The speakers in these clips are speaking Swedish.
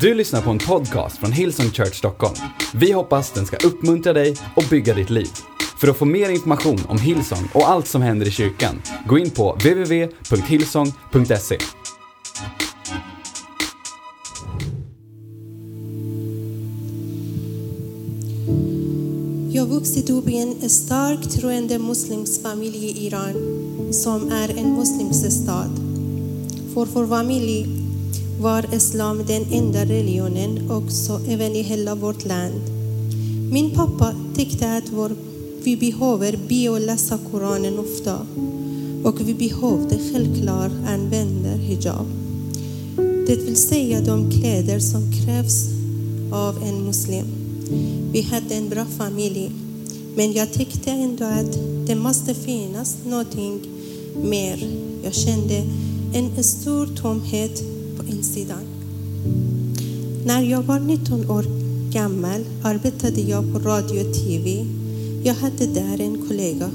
Du lyssnar på en podcast från Hillsong Church Stockholm. Vi hoppas den ska uppmuntra dig och bygga ditt liv. För att få mer information om Hillsong och allt som händer i kyrkan, gå in på www.hillsong.se. Jag har vuxit upp i en starkt troende muslimsk familj i Iran som är en muslimsk stat. För vår familj var islam den enda religionen också även i hela vårt land. Min pappa tyckte att vår, vi behöver be och läsa Koranen ofta och vi behövde självklart använda hijab. Det vill säga de kläder som krävs av en muslim. Vi hade en bra familj, men jag tyckte ändå att det måste finnas någonting mer. Jag kände en stor tomhet insidan. När jag var 19 år gammal arbetade jag på radio och tv. Jag hade där en kollega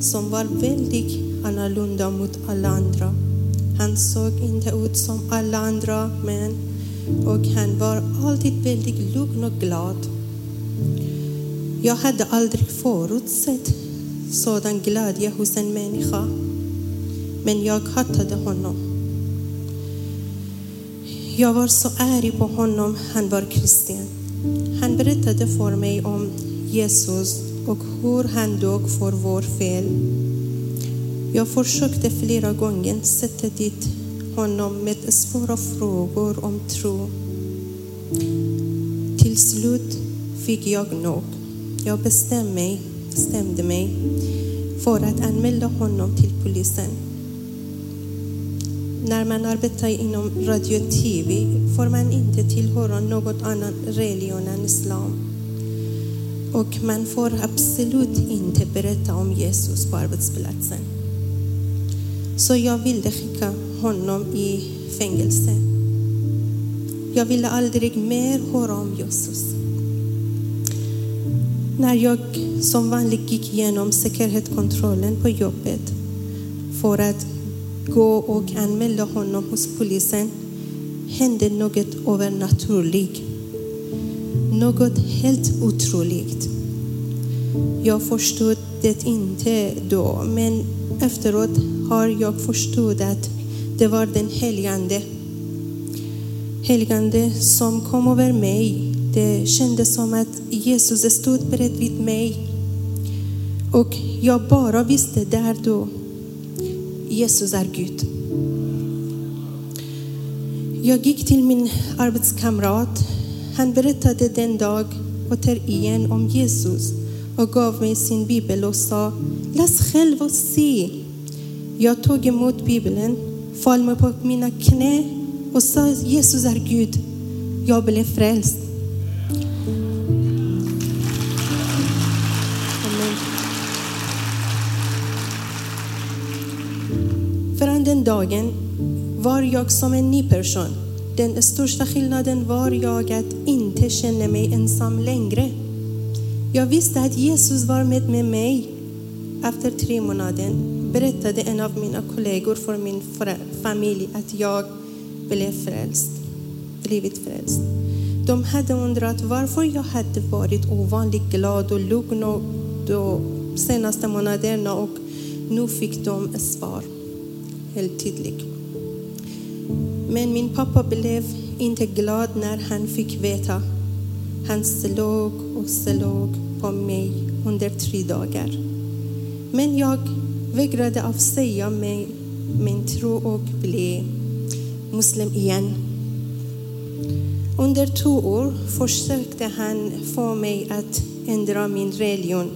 som var väldigt annorlunda mot alla andra. Han såg inte ut som alla andra män och han var alltid väldigt lugn och glad. Jag hade aldrig förutsett sådan glädje hos en människa, men jag hatade honom. Jag var så arg på honom, han var kristen. Han berättade för mig om Jesus och hur han dog för vår fel. Jag försökte flera gånger sätta dit honom med svåra frågor om tro. Till slut fick jag nog. Jag bestämde mig, bestämde mig för att anmäla honom till polisen. När man arbetar inom radio och tv får man inte tillhöra något annan religion än islam. Och man får absolut inte berätta om Jesus på arbetsplatsen. Så jag ville skicka honom i fängelse. Jag ville aldrig mer höra om Jesus. När jag som vanligt gick igenom säkerhetskontrollen på jobbet för att gå och anmäla honom hos polisen hände något övernaturligt. Något helt otroligt. Jag förstod det inte då, men efteråt har jag förstått att det var den helgande. Helgande som kom över mig. Det kändes som att Jesus stod bredvid mig. Och jag bara visste där då, Jesus är Gud. Jag gick till min arbetskamrat. Han berättade den dag återigen om Jesus och gav mig sin bibel och sa, läs själv och se. Jag tog emot bibeln, föll mig på mina knä och sa, Jesus är Gud. Jag blev frälst. Den dagen var jag som en ny person. Den största skillnaden var jag att inte känna mig ensam längre. Jag visste att Jesus var med, med mig. Efter tre månader berättade en av mina kollegor för min familj att jag blev frälst, blivit frälst. De hade undrat varför jag hade varit ovanligt glad och lugn de senaste månaderna och nu fick de svar, helt tydlig. Men min pappa blev inte glad när han fick veta. Han slog och slog på mig under tre dagar. Men jag vägrade avsäga mig min tro och blev muslim igen. Under två år försökte han få mig att ändra min religion.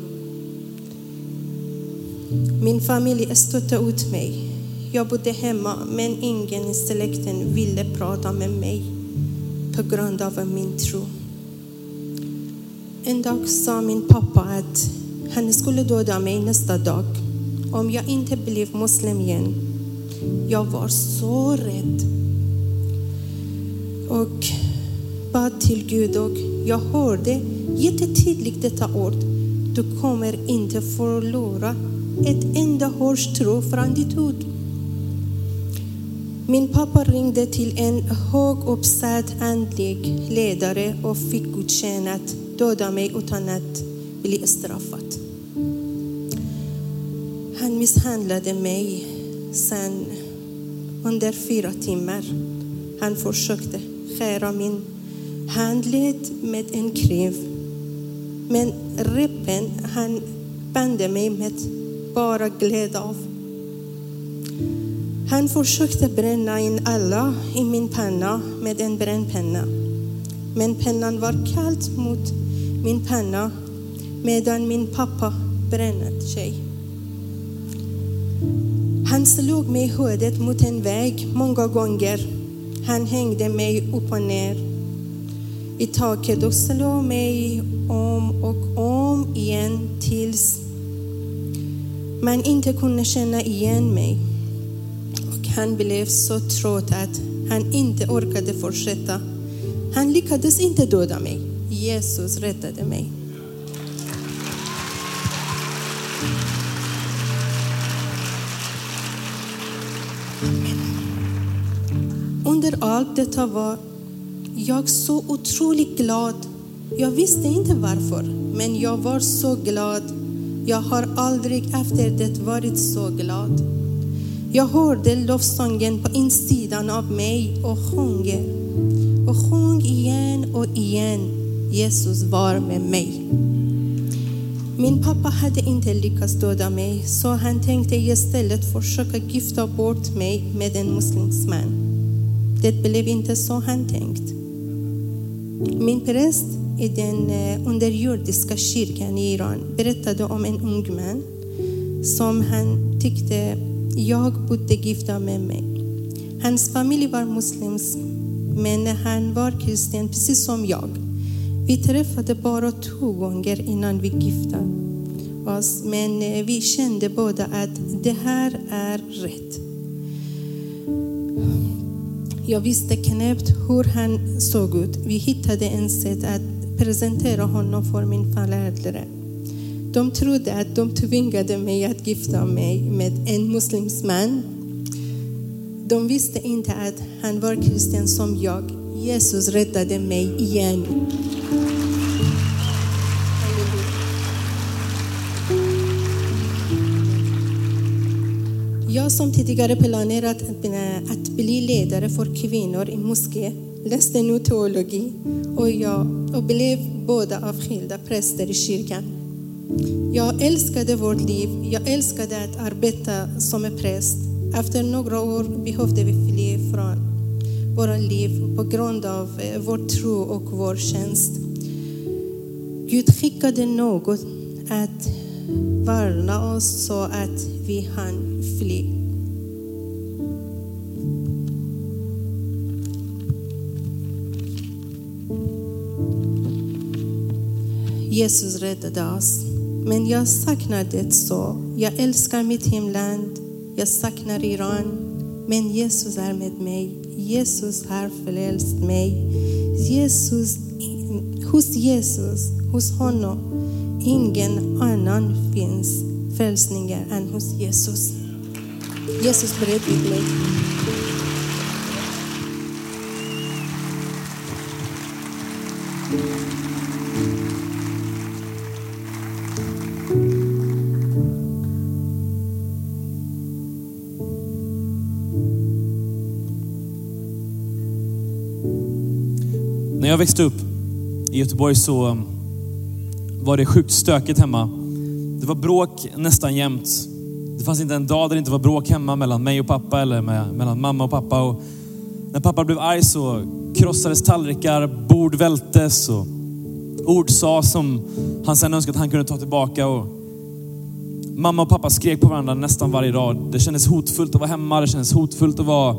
Min familj stötte ut mig. Jag bodde hemma, men ingen i släkten ville prata med mig på grund av min tro. En dag sa min pappa att han skulle döda mig nästa dag om jag inte blev muslim igen. Jag var så rädd. Och bad till Gud och jag hörde jättetydligt detta ord. Du kommer inte förlora ett enda hårstrå från ditt ord. Min pappa ringde till en hög uppsatt andlig ledare och fick godkänt att döda mig utan att bli straffad. Han misshandlade mig sen under fyra timmar. Han försökte skära min handled med en kniv. Men repen han band mig med bara glädje av. Han försökte bränna in alla i min panna med en brännpenna. Men pennan var kallt mot min panna medan min pappa brände sig. Han slog mig i huvudet mot en vägg många gånger. Han hängde mig upp och ner i taket och slog mig om och om igen tills man inte kunde känna igen mig. Han blev så trött att han inte orkade fortsätta. Han lyckades inte döda mig. Jesus räddade mig. Under allt detta var jag så otroligt glad. Jag visste inte varför, men jag var så glad. Jag har aldrig efter det varit så glad. Jag hörde lovsången på insidan av mig och sjöng. Och sjöng igen och igen. Jesus var med mig. Min pappa hade inte lyckats döda mig, så han tänkte istället försöka gifta bort mig med en muslimsk man. Det blev inte så han tänkt. Min präst i den eh, underjordiska kyrkan i Iran berättade om en ung man som han tyckte jag bodde gifta med mig. Hans familj var muslims, men han var kristen precis som jag. Vi träffade bara två gånger innan vi gifte oss, men vi kände båda att det här är rätt. Jag visste knappt hur han såg ut. Vi hittade en sätt att presentera honom för min föräldrar. De trodde att de tvingade mig att gifta mig med en muslimsk man. De visste inte att han var kristen som jag. Jesus räddade mig igen. Jag som tidigare planerat att bli ledare för kvinnor i moské läste nu teologi och jag och blev båda avskilda präster i kyrkan. Jag älskade vårt liv. Jag älskade att arbeta som präst. Efter några år behövde vi fly från våra liv på grund av eh, vår tro och vår tjänst. Gud skickade något att varna oss så att vi hann fly. Jesus räddade oss. Men jag saknar det så. Jag älskar mitt hemland. Jag saknar Iran. Men Jesus är med mig. Jesus har frälst mig. Jesus, hos Jesus, hos honom, ingen annan finns frälsningar än hos Jesus. Jesus bredvid mig. Jag växte upp i Göteborg så um, var det sjukt stökigt hemma. Det var bråk nästan jämt. Det fanns inte en dag där det inte var bråk hemma mellan mig och pappa eller med, mellan mamma och pappa. Och när pappa blev arg så krossades tallrikar, bord vältes och ord sa som han sen önskade att han kunde ta tillbaka. Och mamma och pappa skrek på varandra nästan varje dag. Det kändes hotfullt att vara hemma, det kändes hotfullt att vara,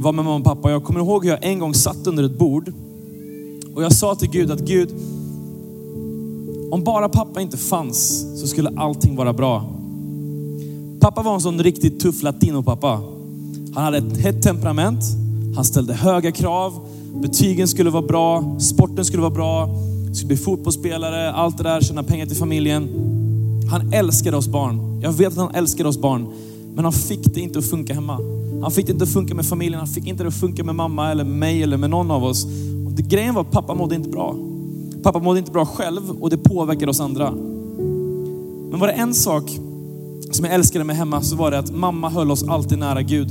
var med mamma och pappa. Jag kommer ihåg hur jag en gång satt under ett bord och jag sa till Gud att Gud, om bara pappa inte fanns så skulle allting vara bra. Pappa var en sån riktigt tuff latinopappa. Han hade ett hett temperament, han ställde höga krav, betygen skulle vara bra, sporten skulle vara bra, skulle bli fotbollsspelare, allt det där, tjäna pengar till familjen. Han älskade oss barn. Jag vet att han älskade oss barn, men han fick det inte att funka hemma. Han fick det inte att funka med familjen, han fick inte det att funka med mamma eller mig eller med någon av oss. Och det, grejen var att pappa mådde inte bra. Pappa mådde inte bra själv och det påverkade oss andra. Men var det en sak som jag älskade med hemma så var det att mamma höll oss alltid nära Gud.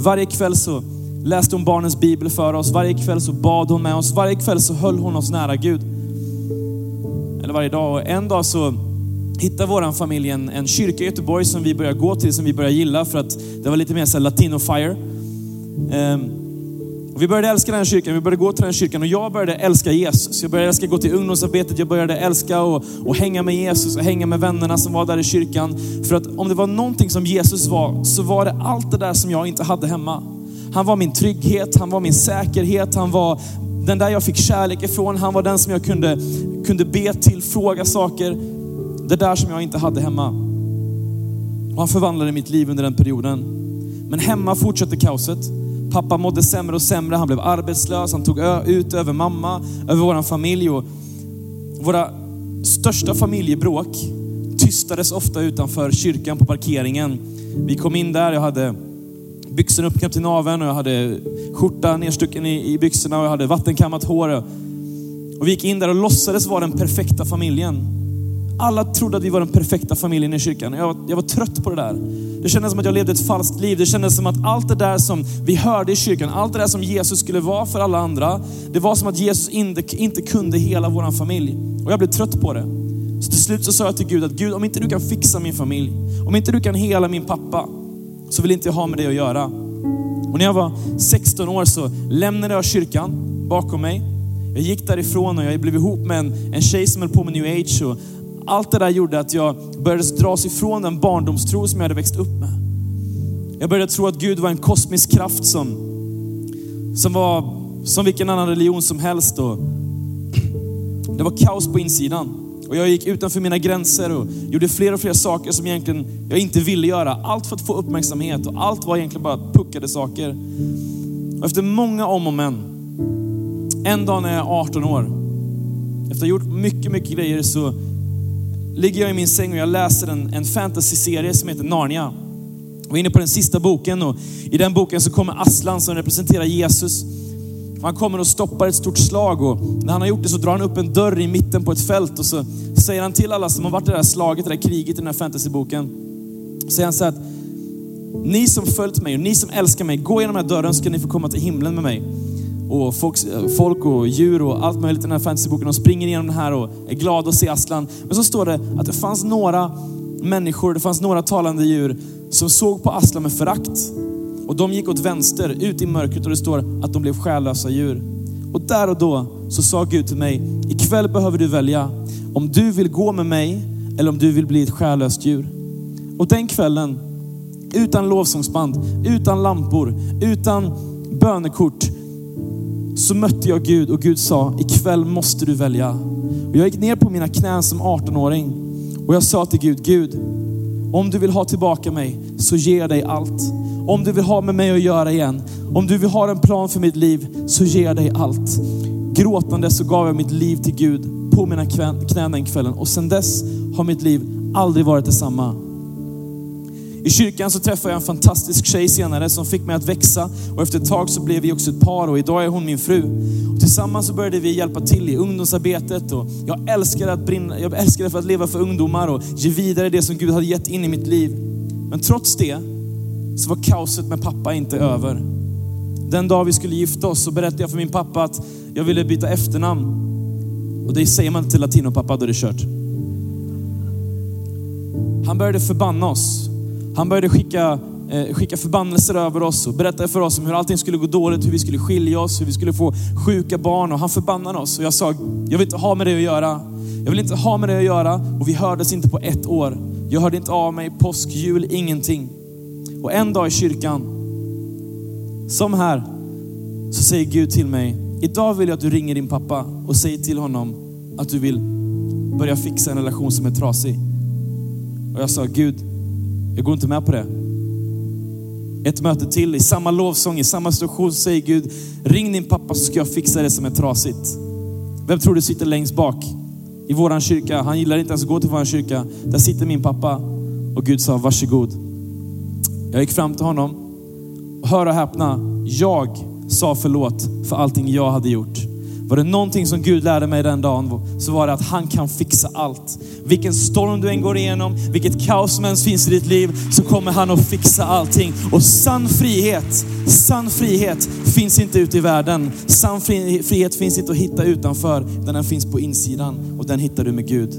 Varje kväll så läste hon barnens bibel för oss, varje kväll så bad hon med oss, varje kväll så höll hon oss nära Gud. Eller varje dag. Och en dag så hittade vår familj en, en kyrka i Göteborg som vi började gå till, som vi började gilla för att det var lite mer så latino fire. Um, vi började älska den kyrkan, vi började gå till den kyrkan och jag började älska Jesus. Jag började älska att gå till ungdomsarbetet, jag började älska och, och hänga med Jesus och hänga med vännerna som var där i kyrkan. För att om det var någonting som Jesus var, så var det allt det där som jag inte hade hemma. Han var min trygghet, han var min säkerhet, han var den där jag fick kärlek ifrån, han var den som jag kunde, kunde be till, fråga saker. Det där som jag inte hade hemma. Och han förvandlade mitt liv under den perioden. Men hemma fortsatte kaoset. Pappa mådde sämre och sämre, han blev arbetslös, han tog ut över mamma, över vår familj. Och våra största familjebråk tystades ofta utanför kyrkan på parkeringen. Vi kom in där, jag hade byxorna uppknäppt till naveln och jag hade skjorta nedstucken i, i byxorna och jag hade vattenkammat hår. Och vi gick in där och låtsades vara den perfekta familjen. Alla trodde att vi var den perfekta familjen i kyrkan. Jag var, jag var trött på det där. Det kändes som att jag levde ett falskt liv. Det kändes som att allt det där som vi hörde i kyrkan, allt det där som Jesus skulle vara för alla andra, det var som att Jesus inte, inte kunde hela vår familj. Och jag blev trött på det. Så till slut så sa jag till Gud att Gud, om inte du kan fixa min familj, om inte du kan hela min pappa, så vill inte jag ha med det att göra. Och när jag var 16 år så lämnade jag kyrkan bakom mig. Jag gick därifrån och jag blev ihop med en, en tjej som höll på med new age. Och allt det där gjorde att jag började dras ifrån den barndomstro som jag hade växt upp med. Jag började tro att Gud var en kosmisk kraft som, som var som vilken annan religion som helst. Och det var kaos på insidan. Och jag gick utanför mina gränser och gjorde fler och fler saker som egentligen jag inte ville göra. Allt för att få uppmärksamhet och allt var egentligen bara puckade saker. Och efter många om och men, en dag när jag är 18 år, efter att ha gjort mycket, mycket grejer så ligger jag i min säng och jag läser en, en fantasyserie som heter Narnia. Jag är inne på den sista boken och i den boken så kommer Aslan som representerar Jesus. Han kommer och stoppar ett stort slag och när han har gjort det så drar han upp en dörr i mitten på ett fält och så säger han till alla som har varit i det här slaget, det där kriget i den här fantasyboken. Säger han så att ni som följt mig och ni som älskar mig, gå genom den här dörren så ska ni få komma till himlen med mig och folk, folk och djur och allt möjligt i den här fantasyboken. De springer igenom den här och är glada att se Aslan. Men så står det att det fanns några människor, det fanns några talande djur som såg på Aslan med förakt. Och de gick åt vänster, ut i mörkret och det står att de blev själlösa djur. Och där och då så sa Gud till mig, ikväll behöver du välja om du vill gå med mig eller om du vill bli ett själlöst djur. Och den kvällen, utan lovsångsband, utan lampor, utan bönekort, så mötte jag Gud och Gud sa, ikväll måste du välja. Och jag gick ner på mina knän som 18-åring och jag sa till Gud, Gud, om du vill ha tillbaka mig så ger jag dig allt. Om du vill ha med mig att göra igen, om du vill ha en plan för mitt liv så ger jag dig allt. Gråtande så gav jag mitt liv till Gud på mina knän den kvällen och sedan dess har mitt liv aldrig varit detsamma. I kyrkan så träffade jag en fantastisk tjej senare som fick mig att växa och efter ett tag så blev vi också ett par och idag är hon min fru. Och tillsammans så började vi hjälpa till i ungdomsarbetet och jag älskade, att brinna, jag älskade för att leva för ungdomar och ge vidare det som Gud hade gett in i mitt liv. Men trots det så var kaoset med pappa inte över. Den dag vi skulle gifta oss så berättade jag för min pappa att jag ville byta efternamn. Och det säger man till latinopappa, då är det kört. Han började förbanna oss. Han började skicka, eh, skicka förbannelser över oss och berätta för oss om hur allting skulle gå dåligt, hur vi skulle skilja oss, hur vi skulle få sjuka barn och han förbannade oss. Och jag sa, jag vill inte ha med det att göra. Jag vill inte ha med det att göra och vi hördes inte på ett år. Jag hörde inte av mig, påsk, jul, ingenting. Och en dag i kyrkan, som här, så säger Gud till mig, idag vill jag att du ringer din pappa och säger till honom att du vill börja fixa en relation som är trasig. Och jag sa, Gud, jag går inte med på det. Ett möte till i samma lovsång, i samma situation säger Gud, ring din pappa så ska jag fixa det som är trasigt. Vem tror du sitter längst bak? I våran kyrka, han gillar inte ens att gå till våran kyrka. Där sitter min pappa och Gud sa, varsågod. Jag gick fram till honom hör och häpna, jag sa förlåt för allting jag hade gjort. Var det någonting som Gud lärde mig den dagen så var det att han kan fixa allt. Vilken storm du än går igenom, vilket kaos som ens finns i ditt liv, så kommer han att fixa allting. Och sann frihet, sann frihet finns inte ute i världen. Sann frihet finns inte att hitta utanför, utan den finns på insidan och den hittar du med Gud.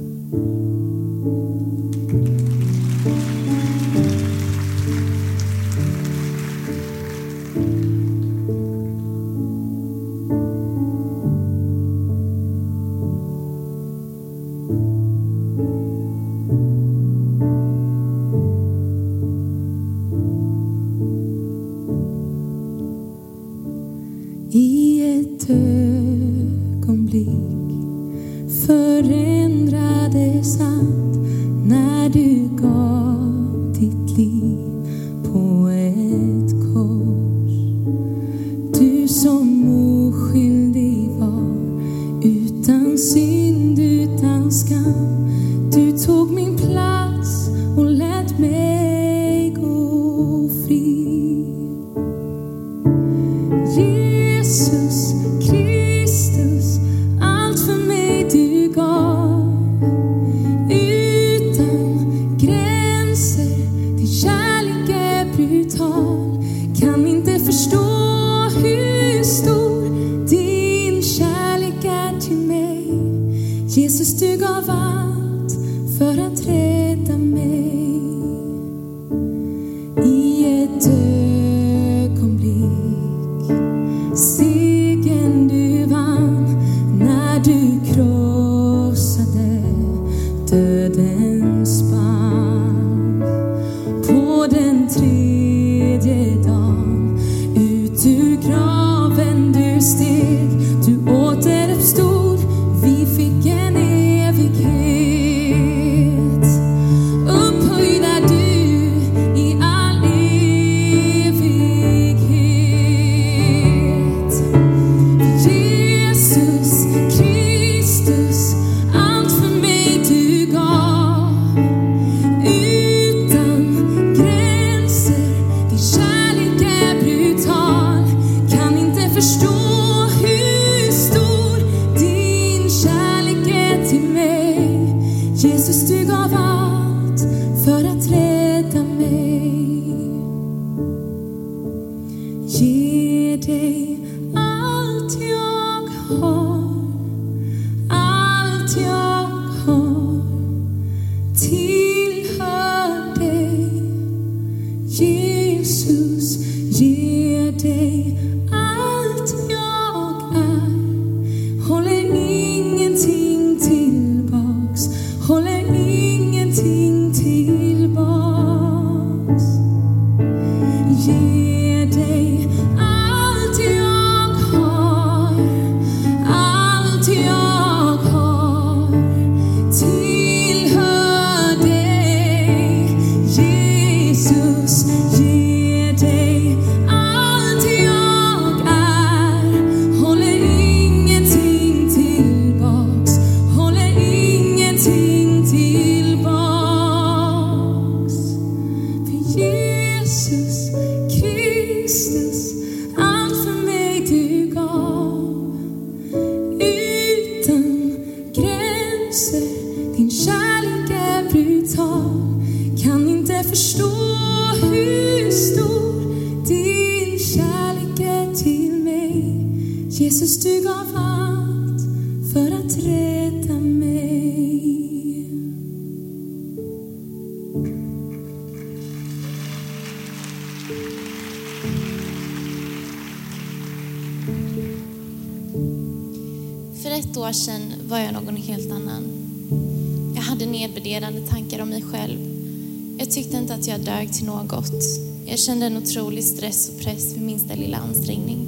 Kände en otrolig stress och press vid minsta lilla ansträngning.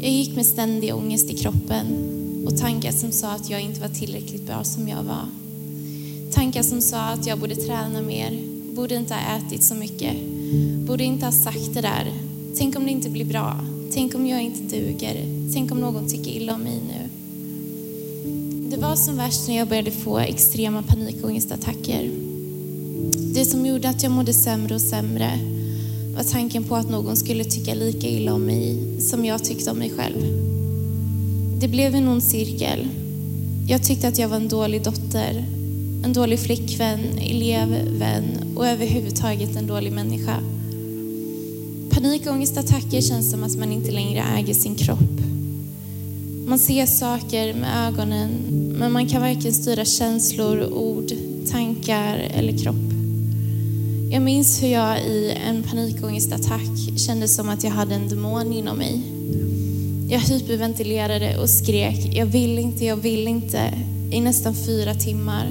Jag gick med ständig ångest i kroppen och tankar som sa att jag inte var tillräckligt bra som jag var. Tankar som sa att jag borde träna mer, borde inte ha ätit så mycket, borde inte ha sagt det där. Tänk om det inte blir bra. Tänk om jag inte duger. Tänk om någon tycker illa om mig nu. Det var som värst när jag började få extrema panikångestattacker. Det som gjorde att jag mådde sämre och sämre var tanken på att någon skulle tycka lika illa om mig som jag tyckte om mig själv. Det blev en ond cirkel. Jag tyckte att jag var en dålig dotter, en dålig flickvän, elev, vän och överhuvudtaget en dålig människa. Panikångestattacker känns som att man inte längre äger sin kropp. Man ser saker med ögonen, men man kan varken styra känslor, ord, tankar eller kropp. Jag minns hur jag i en panikångestattack kände som att jag hade en demon inom mig. Jag hyperventilerade och skrek, jag vill inte, jag vill inte, i nästan fyra timmar.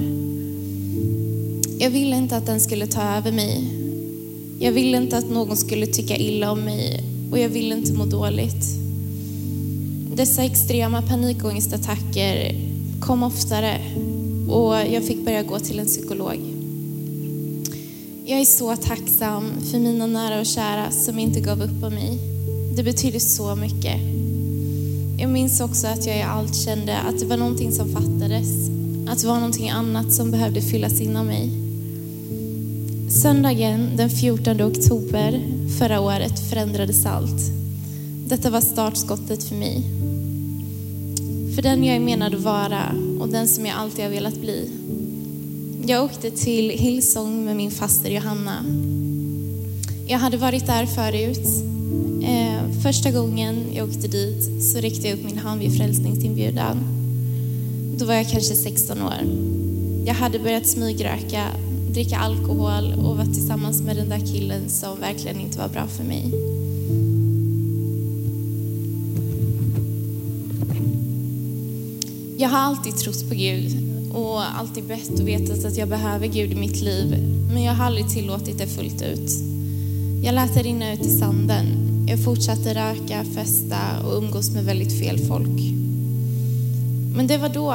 Jag ville inte att den skulle ta över mig. Jag ville inte att någon skulle tycka illa om mig och jag ville inte må dåligt. Dessa extrema panikångestattacker kom oftare och jag fick börja gå till en psykolog. Jag är så tacksam för mina nära och kära som inte gav upp på mig. Det betyder så mycket. Jag minns också att jag i allt kände att det var någonting som fattades. Att det var någonting annat som behövde fyllas inom mig. Söndagen den 14 oktober förra året förändrades allt. Detta var startskottet för mig. För den jag är menad att vara och den som jag alltid har velat bli. Jag åkte till Hillsong med min faster Johanna. Jag hade varit där förut. Eh, första gången jag åkte dit så räckte jag upp min hand vid frälsningsinbjudan. Då var jag kanske 16 år. Jag hade börjat smygröka, dricka alkohol och var tillsammans med den där killen som verkligen inte var bra för mig. Jag har alltid trott på Gud och alltid bett och vetat att jag behöver Gud i mitt liv, men jag har aldrig tillåtit det fullt ut. Jag lät det rinna ut i sanden. Jag fortsatte röka, festa och umgås med väldigt fel folk. Men det var då.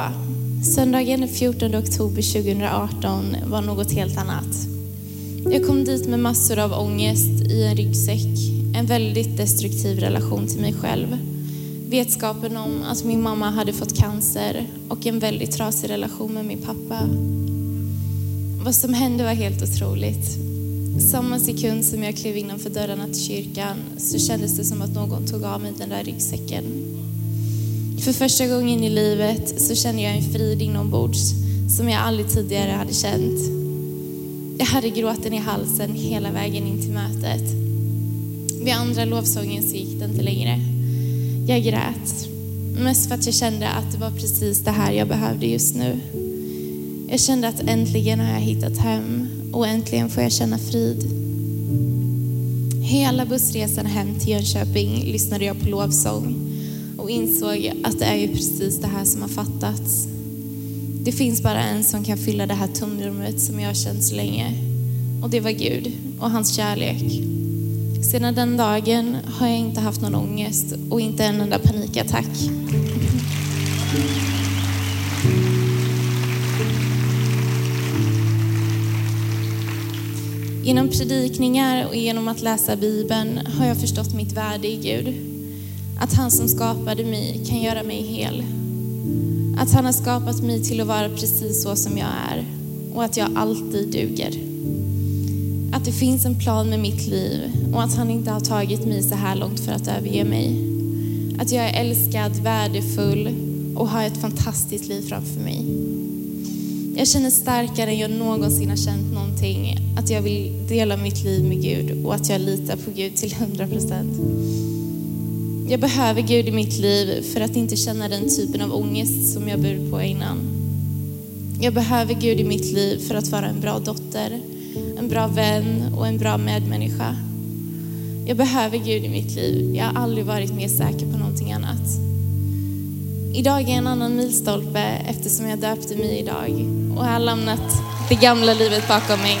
Söndagen den 14 oktober 2018 var något helt annat. Jag kom dit med massor av ångest i en ryggsäck, en väldigt destruktiv relation till mig själv vetskapen om att min mamma hade fått cancer och en väldigt trasig relation med min pappa. Vad som hände var helt otroligt. Samma sekund som jag klev innanför dörrarna till kyrkan så kändes det som att någon tog av mig den där ryggsäcken. För första gången i livet så kände jag en frid inombords som jag aldrig tidigare hade känt. Jag hade gråten i halsen hela vägen in till mötet. Vid andra lovsången så gick det inte längre. Jag grät. Mest för att jag kände att det var precis det här jag behövde just nu. Jag kände att äntligen har jag hittat hem och äntligen får jag känna frid. Hela bussresan hem till Jönköping lyssnade jag på lovsång och insåg att det är ju precis det här som har fattats. Det finns bara en som kan fylla det här tomrummet som jag har känt så länge. Och det var Gud och hans kärlek. Sedan den dagen har jag inte haft någon ångest och inte en enda panikattack. Genom predikningar och genom att läsa Bibeln har jag förstått mitt värde i Gud. Att han som skapade mig kan göra mig hel. Att han har skapat mig till att vara precis så som jag är och att jag alltid duger. Att det finns en plan med mitt liv och att han inte har tagit mig så här långt för att överge mig. Att jag är älskad, värdefull och har ett fantastiskt liv framför mig. Jag känner starkare än jag någonsin har känt någonting att jag vill dela mitt liv med Gud och att jag litar på Gud till 100 procent. Jag behöver Gud i mitt liv för att inte känna den typen av ångest som jag burit på innan. Jag behöver Gud i mitt liv för att vara en bra dotter, en bra vän och en bra medmänniska. Jag behöver Gud i mitt liv. Jag har aldrig varit mer säker på någonting annat. Idag är en annan milstolpe eftersom jag döpte mig idag och har lämnat det gamla livet bakom mig.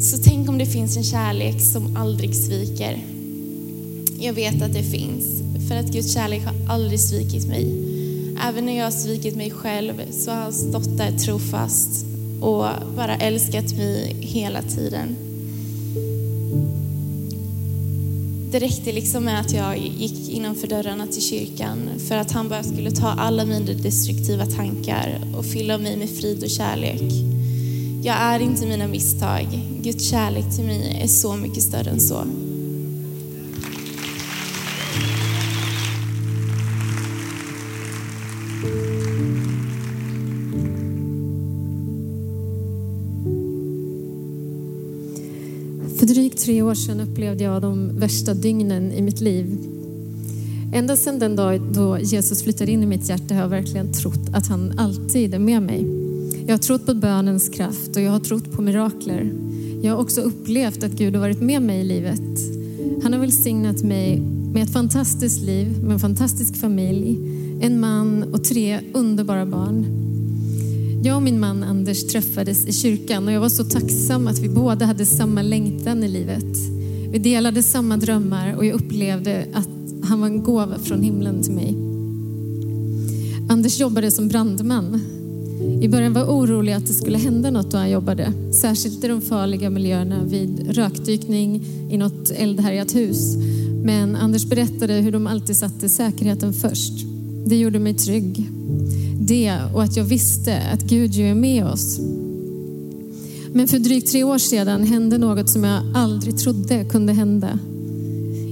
Så tänk om det finns en kärlek som aldrig sviker. Jag vet att det finns, för att Guds kärlek har aldrig svikit mig. Även när jag har svikit mig själv så har han stått där trofast och bara älskat mig hela tiden. det räckte liksom med att jag gick innanför dörrarna till kyrkan för att han bara skulle ta alla mina destruktiva tankar och fylla mig med frid och kärlek. Jag är inte mina misstag. Guds kärlek till mig är så mycket större än så. Tre år sedan upplevde jag de värsta dygnen i mitt liv. Ända sedan den dag då Jesus flyttade in i mitt hjärta har jag verkligen trott att han alltid är med mig. Jag har trott på bönens kraft och jag har trott på mirakler. Jag har också upplevt att Gud har varit med mig i livet. Han har välsignat mig med ett fantastiskt liv, med en fantastisk familj, en man och tre underbara barn. Jag och min man Anders träffades i kyrkan och jag var så tacksam att vi båda hade samma längtan i livet. Vi delade samma drömmar och jag upplevde att han var en gåva från himlen till mig. Anders jobbade som brandman. I början var jag orolig att det skulle hända något då han jobbade. Särskilt i de farliga miljöerna vid rökdykning i något eldhärjat hus. Men Anders berättade hur de alltid satte säkerheten först. Det gjorde mig trygg. Det och att jag visste att Gud ju är med oss. Men för drygt tre år sedan hände något som jag aldrig trodde kunde hända.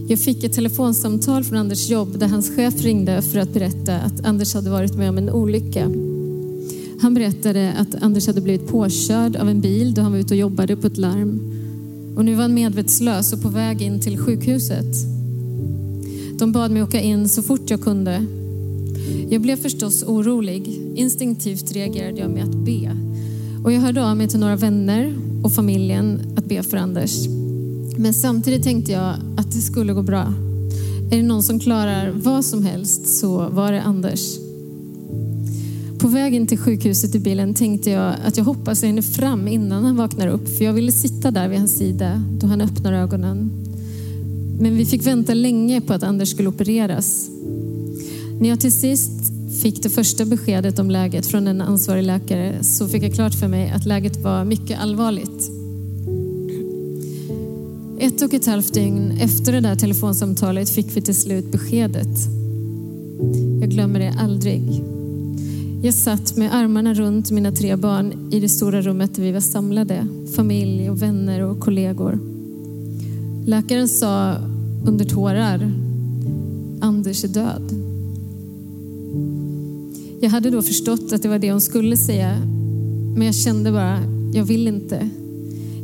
Jag fick ett telefonsamtal från Anders jobb där hans chef ringde för att berätta att Anders hade varit med om en olycka. Han berättade att Anders hade blivit påkörd av en bil då han var ute och jobbade på ett larm. Och nu var han medvetslös och på väg in till sjukhuset. De bad mig åka in så fort jag kunde. Jag blev förstås orolig. Instinktivt reagerade jag med att be. Och jag hörde av mig till några vänner och familjen att be för Anders. Men samtidigt tänkte jag att det skulle gå bra. Är det någon som klarar vad som helst så var det Anders. På vägen till sjukhuset i bilen tänkte jag att jag hoppas jag hinner fram innan han vaknar upp för jag ville sitta där vid hans sida då han öppnar ögonen. Men vi fick vänta länge på att Anders skulle opereras. När jag till sist fick det första beskedet om läget från en ansvarig läkare så fick jag klart för mig att läget var mycket allvarligt. Ett och ett halvt dygn efter det där telefonsamtalet fick vi till slut beskedet. Jag glömmer det aldrig. Jag satt med armarna runt mina tre barn i det stora rummet där vi var samlade. Familj och vänner och kollegor. Läkaren sa under tårar, Anders är död. Jag hade då förstått att det var det hon skulle säga, men jag kände bara, jag vill inte.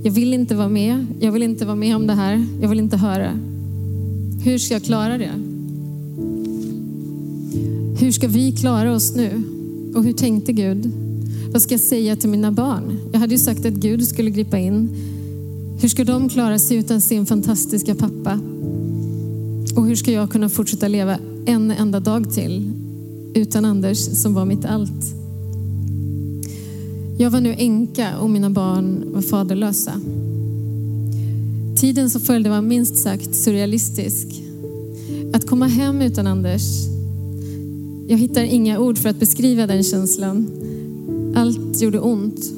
Jag vill inte vara med. Jag vill inte vara med om det här. Jag vill inte höra. Hur ska jag klara det? Hur ska vi klara oss nu? Och hur tänkte Gud? Vad ska jag säga till mina barn? Jag hade ju sagt att Gud skulle gripa in. Hur ska de klara sig utan sin fantastiska pappa? Och hur ska jag kunna fortsätta leva en enda dag till utan Anders som var mitt allt? Jag var nu änka och mina barn var faderlösa. Tiden som följde var minst sagt surrealistisk. Att komma hem utan Anders, jag hittar inga ord för att beskriva den känslan. Allt gjorde ont.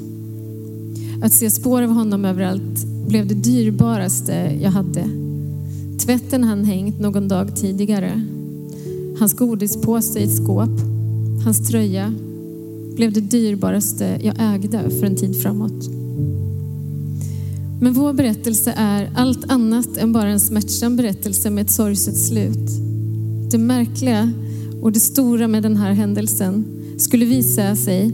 Att se spår av honom överallt blev det dyrbaraste jag hade. Tvätten han hängt någon dag tidigare. Hans godispåse i ett skåp. Hans tröja blev det dyrbaraste jag ägde för en tid framåt. Men vår berättelse är allt annat än bara en smärtsam berättelse med ett sorgset slut. Det märkliga och det stora med den här händelsen skulle visa sig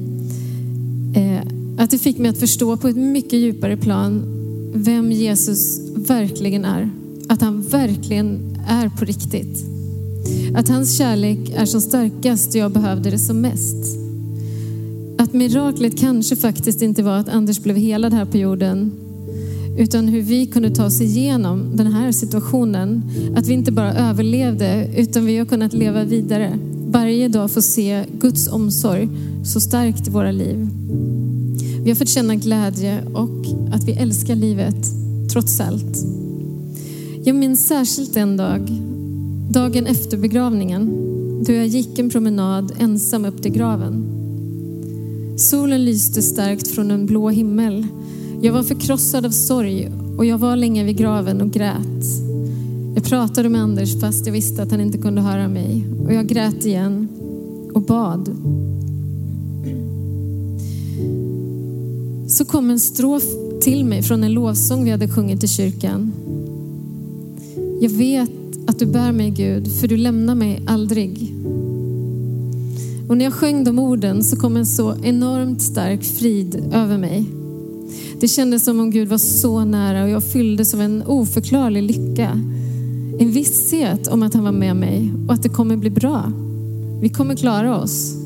eh, att det fick mig att förstå på ett mycket djupare plan vem Jesus verkligen är. Att han verkligen är på riktigt. Att hans kärlek är som starkast och jag behövde det som mest. Att miraklet kanske faktiskt inte var att Anders blev helad här på jorden utan hur vi kunde ta oss igenom den här situationen. Att vi inte bara överlevde utan vi har kunnat leva vidare. Varje dag få se Guds omsorg så starkt i våra liv. Vi har fått känna glädje och att vi älskar livet trots allt. Jag minns särskilt en dag, dagen efter begravningen, då jag gick en promenad ensam upp till graven. Solen lyste starkt från en blå himmel. Jag var förkrossad av sorg och jag var länge vid graven och grät. Jag pratade med Anders fast jag visste att han inte kunde höra mig. Och jag grät igen och bad. Så kom en strof till mig från en lovsång vi hade sjungit i kyrkan. Jag vet att du bär mig Gud, för du lämnar mig aldrig. Och när jag sjöng de orden så kom en så enormt stark frid över mig. Det kändes som om Gud var så nära och jag fylldes av en oförklarlig lycka. En visshet om att han var med mig och att det kommer bli bra. Vi kommer klara oss.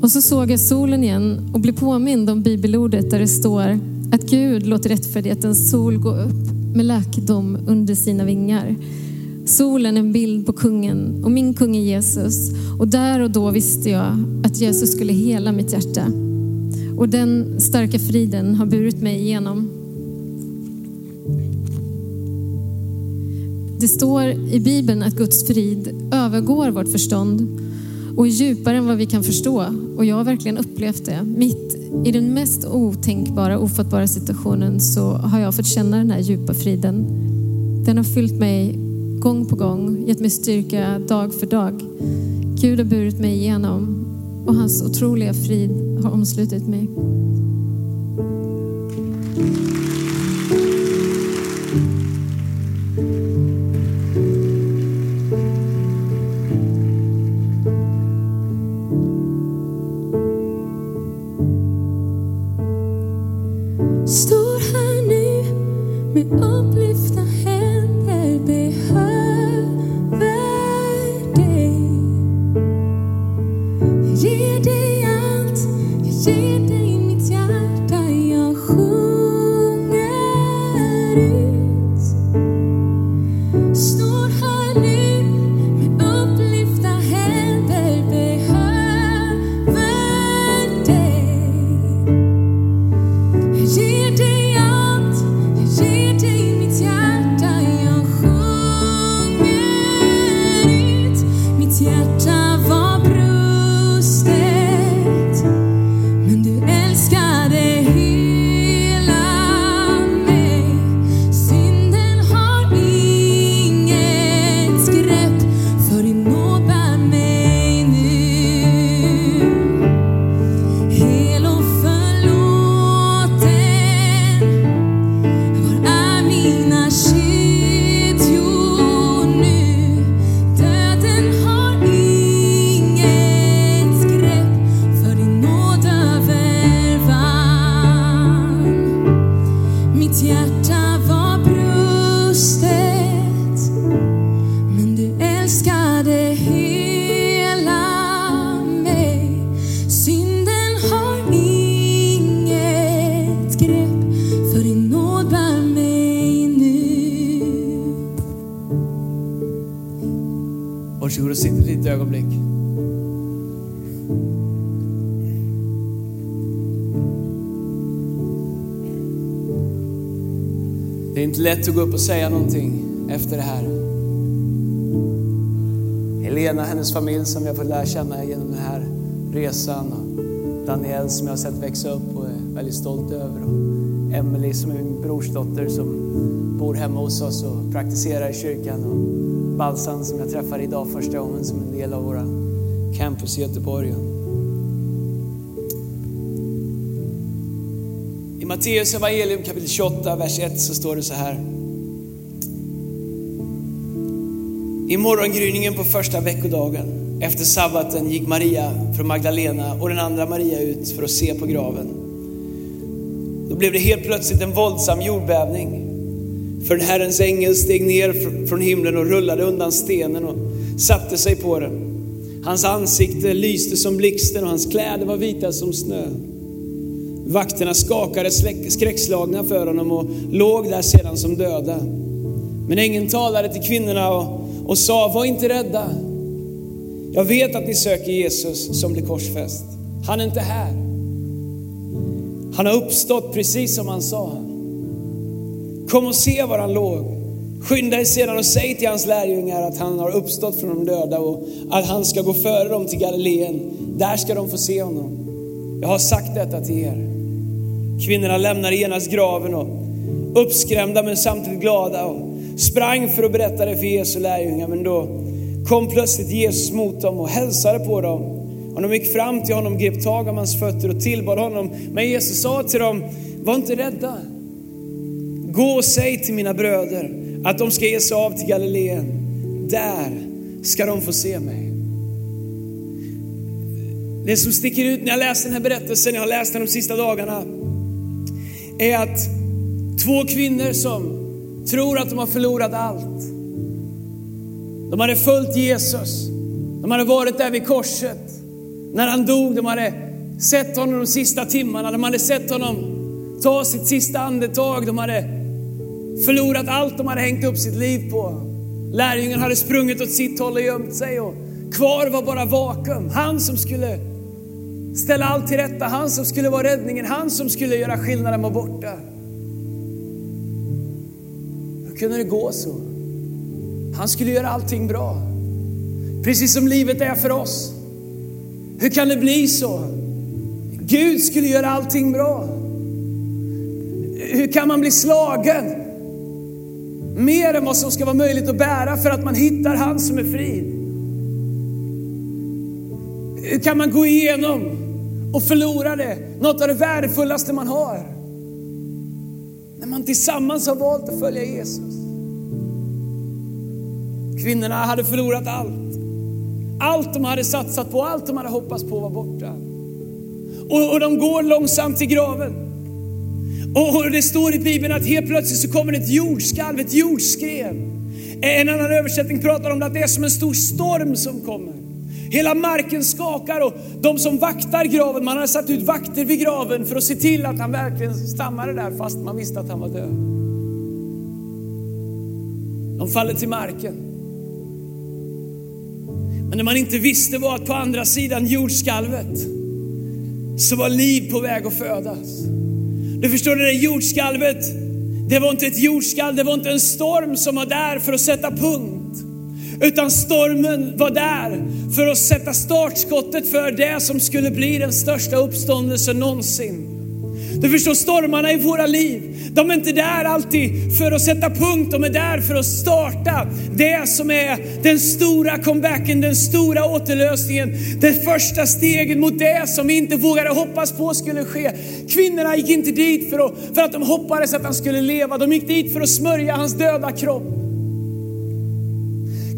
Och så såg jag solen igen och blev påmind om bibelordet där det står att Gud låter rättfärdighetens sol gå upp med läkedom under sina vingar. Solen är en bild på kungen och min kung är Jesus. Och där och då visste jag att Jesus skulle hela mitt hjärta. Och den starka friden har burit mig igenom. Det står i Bibeln att Guds frid övergår vårt förstånd och är djupare än vad vi kan förstå. Och jag har verkligen upplevt det. Mitt i den mest otänkbara, ofattbara situationen så har jag fått känna den här djupa friden. Den har fyllt mig gång på gång, gett mig styrka dag för dag. Gud har burit mig igenom och hans otroliga frid har omslutit mig. Lätt att gå upp och säga någonting efter det här. Helena och hennes familj som jag fått lära känna genom den här resan. Och Daniel som jag har sett växa upp och är väldigt stolt över. Och Emily som är min brorsdotter som bor hemma hos oss och praktiserar i kyrkan. Och Balsan som jag träffar idag första gången som en del av våra campus i Göteborg. Matteus evangelium kapitel 28, vers 1 så står det så här. I morgongryningen på första veckodagen efter sabbaten gick Maria från Magdalena och den andra Maria ut för att se på graven. Då blev det helt plötsligt en våldsam jordbävning. För en Herrens ängel steg ner från himlen och rullade undan stenen och satte sig på den. Hans ansikte lyste som blixten och hans kläder var vita som snö. Vakterna skakade skräckslagna för honom och låg där sedan som döda. Men ängeln talade till kvinnorna och, och sa, var inte rädda. Jag vet att ni söker Jesus som blev korsfäst. Han är inte här. Han har uppstått precis som han sa. Kom och se var han låg. Skynda er sedan och säg till hans lärjungar att han har uppstått från de döda och att han ska gå före dem till Galileen. Där ska de få se honom. Jag har sagt detta till er. Kvinnorna lämnade genast graven och uppskrämda men samtidigt glada och sprang för att berätta det för Jesu lärjungar. Men då kom plötsligt Jesus mot dem och hälsade på dem. Och de gick fram till honom, grep tag om hans fötter och tillbad honom. Men Jesus sa till dem, var inte rädda. Gå och säg till mina bröder att de ska ge sig av till Galileen. Där ska de få se mig. Det som sticker ut när jag läser den här berättelsen, jag har läst den de sista dagarna, är att två kvinnor som tror att de har förlorat allt. De hade följt Jesus. De hade varit där vid korset. När han dog, de hade sett honom de sista timmarna. De hade sett honom ta sitt sista andetag. De hade förlorat allt de hade hängt upp sitt liv på. Lärjungen hade sprungit åt sitt håll och gömt sig. Och kvar var bara vakuum. Han som skulle ställa allt till rätta. Han som skulle vara räddningen. Han som skulle göra skillnaden var borta. Hur kunde det gå så? Han skulle göra allting bra. Precis som livet är för oss. Hur kan det bli så? Gud skulle göra allting bra. Hur kan man bli slagen? Mer än vad som ska vara möjligt att bära för att man hittar han som är fri. Hur kan man gå igenom och förlorade något av det värdefullaste man har? När man tillsammans har valt att följa Jesus. Kvinnorna hade förlorat allt. Allt de hade satsat på, allt de hade hoppats på var borta. Och, och de går långsamt till graven. Och, och det står i Bibeln att helt plötsligt så kommer ett jordskalv, ett jordskred. En annan översättning pratar om att det är som en stor storm som kommer. Hela marken skakar och de som vaktar graven, man hade satt ut vakter vid graven för att se till att han verkligen stammade där fast man visste att han var död. De faller till marken. Men det man inte visste var att på andra sidan jordskalvet så var liv på väg att födas. Du förstår det där jordskalvet, det var inte ett jordskalv, det var inte en storm som var där för att sätta punkt. Utan stormen var där för att sätta startskottet för det som skulle bli den största uppståndelsen någonsin. Du förstår stormarna i våra liv, de är inte där alltid för att sätta punkt, de är där för att starta det som är den stora comebacken, den stora återlösningen, det första steget mot det som vi inte vågade hoppas på skulle ske. Kvinnorna gick inte dit för att, för att de hoppades att han skulle leva, de gick dit för att smörja hans döda kropp.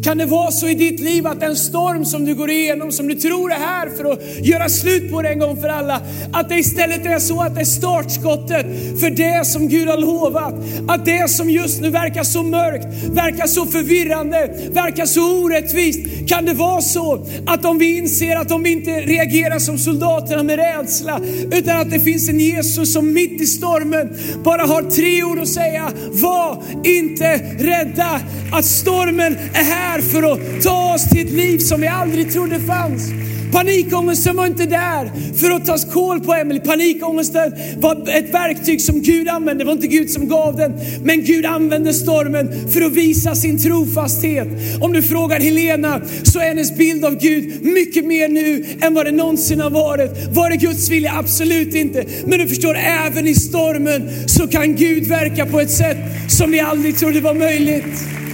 Kan det vara så i ditt liv att den storm som du går igenom, som du tror är här för att göra slut på det en gång för alla, att det istället är så att det är startskottet för det som Gud har lovat. Att det som just nu verkar så mörkt, verkar så förvirrande, verkar så orättvist. Kan det vara så att om vi inser att de inte reagerar som soldaterna med rädsla, utan att det finns en Jesus som mitt i stormen bara har tre ord att säga. Var inte rädda, att stormen är här för att ta oss till ett liv som vi aldrig trodde fanns. Panikångesten var inte där för att ta koll på Emily. Panikångesten var ett verktyg som Gud använde. Det var inte Gud som gav den. Men Gud använde stormen för att visa sin trofasthet. Om du frågar Helena så är hennes bild av Gud mycket mer nu än vad det någonsin har varit. Var det Guds vilja? Absolut inte. Men du förstår, även i stormen så kan Gud verka på ett sätt som vi aldrig trodde var möjligt.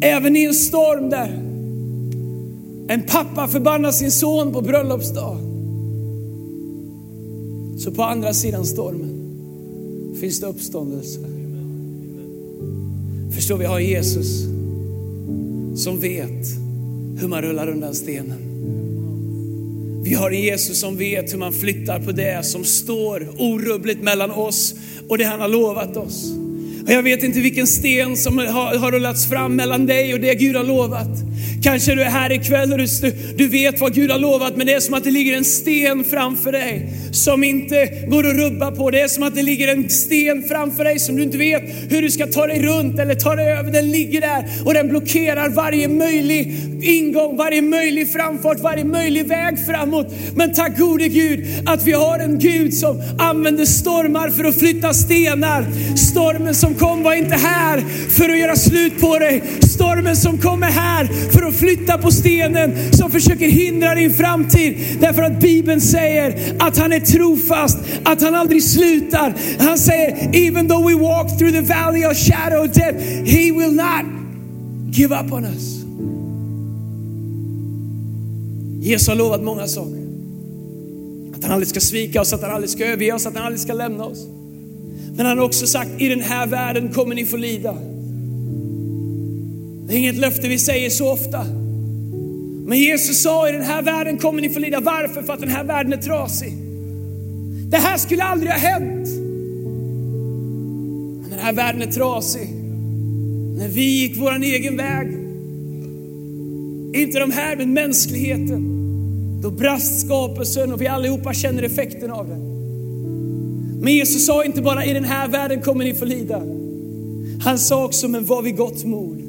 Även i en storm där en pappa förbannar sin son på bröllopsdag. Så på andra sidan stormen finns det uppståndelse. Förstår vi har Jesus som vet hur man rullar undan stenen. Vi har en Jesus som vet hur man flyttar på det som står orubbligt mellan oss och det han har lovat oss. Och jag vet inte vilken sten som har, har rullats fram mellan dig och det Gud har lovat. Kanske du är här ikväll och du, du vet vad Gud har lovat, men det är som att det ligger en sten framför dig som inte går att rubba på. Det är som att det ligger en sten framför dig som du inte vet hur du ska ta dig runt eller ta dig över. Den ligger där och den blockerar varje möjlig ingång, varje möjlig framfart, varje möjlig väg framåt. Men tack gode Gud att vi har en Gud som använder stormar för att flytta stenar. Stormen som kom var inte här för att göra slut på dig. Stormen som kom är här för att flytta på stenen som försöker hindra din framtid. Därför att Bibeln säger att han är trofast, att han aldrig slutar. Han säger, even though we walk through the valley of shadow of death, he will not give up on us. Jesus har lovat många saker. Att han aldrig ska svika oss, att han aldrig ska överge oss, att han aldrig ska lämna oss. Men han har också sagt, i den här världen kommer ni få lida. Det är inget löfte vi säger så ofta. Men Jesus sa, i den här världen kommer ni få lida. Varför? För att den här världen är trasig. Det här skulle aldrig ha hänt. Men den här världen är trasig. När vi gick vår egen väg, inte de här men mänskligheten, då brast skapelsen och vi allihopa känner effekten av den. Men Jesus sa inte bara i den här världen kommer ni få lida. Han sa också, men var vid gott mod,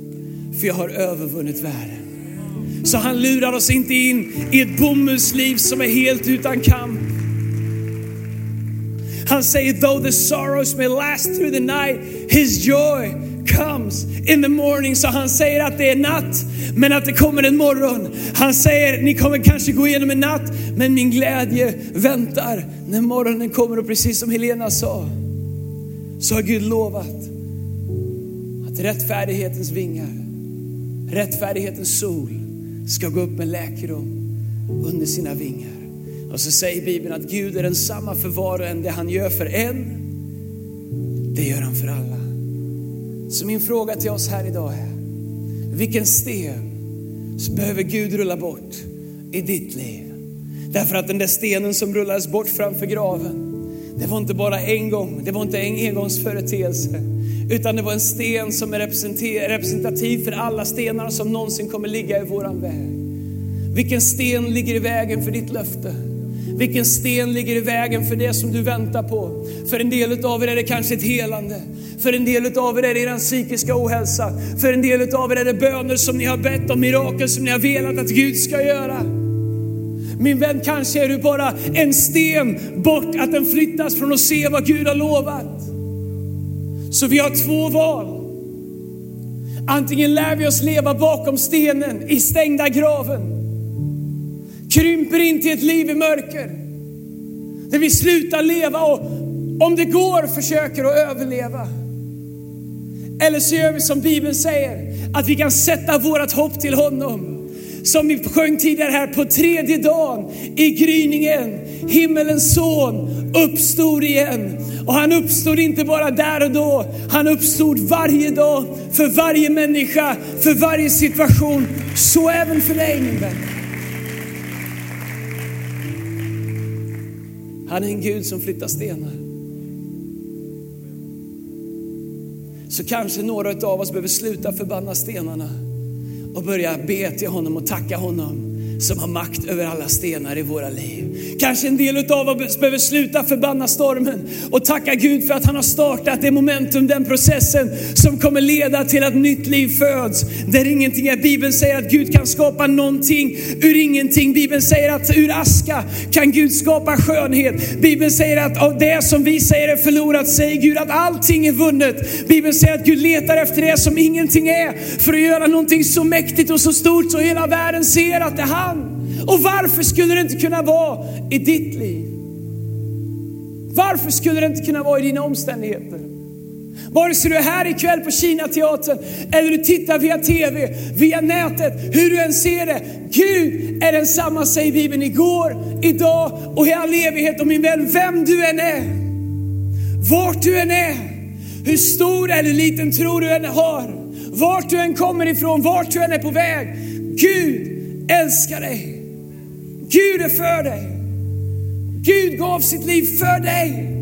för jag har övervunnit världen. Så han lurar oss inte in i ett bomullsliv som är helt utan kamp. Han säger, though the sorrows may last through the night, his joy comes in the morning. Så han säger att det är natt, men att det kommer en morgon. Han säger, ni kommer kanske gå igenom en natt, men min glädje väntar när morgonen kommer. Och precis som Helena sa, så har Gud lovat att rättfärdighetens vingar, rättfärdighetens sol ska gå upp med läkedom under sina vingar. Och så säger Bibeln att Gud är densamma för var och en. Det han gör för en, det gör han för alla. Så min fråga till oss här idag är, vilken sten behöver Gud rulla bort i ditt liv? Därför att den där stenen som rullades bort framför graven, det var inte bara en gång, det var inte en engångsföreteelse. Utan det var en sten som är representativ för alla stenar som någonsin kommer ligga i våran väg. Vilken sten ligger i vägen för ditt löfte? Vilken sten ligger i vägen för det som du väntar på? För en del av er är det kanske ett helande. För en del av er är det er psykiska ohälsa. För en del av er är det böner som ni har bett om, mirakel som ni har velat att Gud ska göra. Min vän, kanske är du bara en sten bort att den flyttas från att se vad Gud har lovat. Så vi har två val. Antingen lär vi oss leva bakom stenen i stängda graven. Krymper in till ett liv i mörker. Där vi slutar leva och om det går försöker att överleva. Eller så gör vi som Bibeln säger, att vi kan sätta vårt hopp till honom. Som vi sjöng tidigare här, på tredje dagen i gryningen, himmelens son uppstod igen. Och han uppstod inte bara där och då, han uppstod varje dag för varje människa, för varje situation. Så även för dig min vän. Han är en Gud som flyttar stenar. Så kanske några av oss behöver sluta förbanna stenarna och börja be till honom och tacka honom som har makt över alla stenar i våra liv. Kanske en del av oss behöver sluta förbanna stormen och tacka Gud för att han har startat det momentum, den processen som kommer leda till att nytt liv föds. Där ingenting är. Bibeln säger att Gud kan skapa någonting ur ingenting. Bibeln säger att ur aska kan Gud skapa skönhet. Bibeln säger att av det som vi säger är förlorat säger Gud att allting är vunnet. Bibeln säger att Gud letar efter det som ingenting är för att göra någonting så mäktigt och så stort så hela världen ser att det är han. Och varför skulle det inte kunna vara i ditt liv? Varför skulle det inte kunna vara i dina omständigheter? Vare sig du är här ikväll på Kina teatern eller du tittar via TV, via nätet, hur du än ser det. Gud är densamma säger Bibeln igår, idag och i all evighet. Och min vän, vem du än är, vart du än är, hur stor eller liten tro du än har, vart du än kommer ifrån, vart du än är på väg. Gud älskar dig. Gud är för dig. Gud gav sitt liv för dig.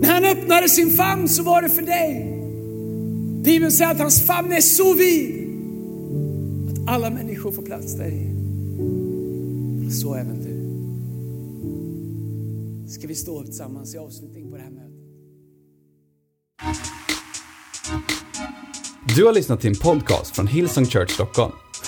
När han öppnade sin famn så var det för dig. Bibeln säger att hans famn är så vid att alla människor får plats där i. Så även du. Ska vi stå upp tillsammans i avslutning på det här mötet? Du har lyssnat till en podcast från Hillsong Church Stockholm.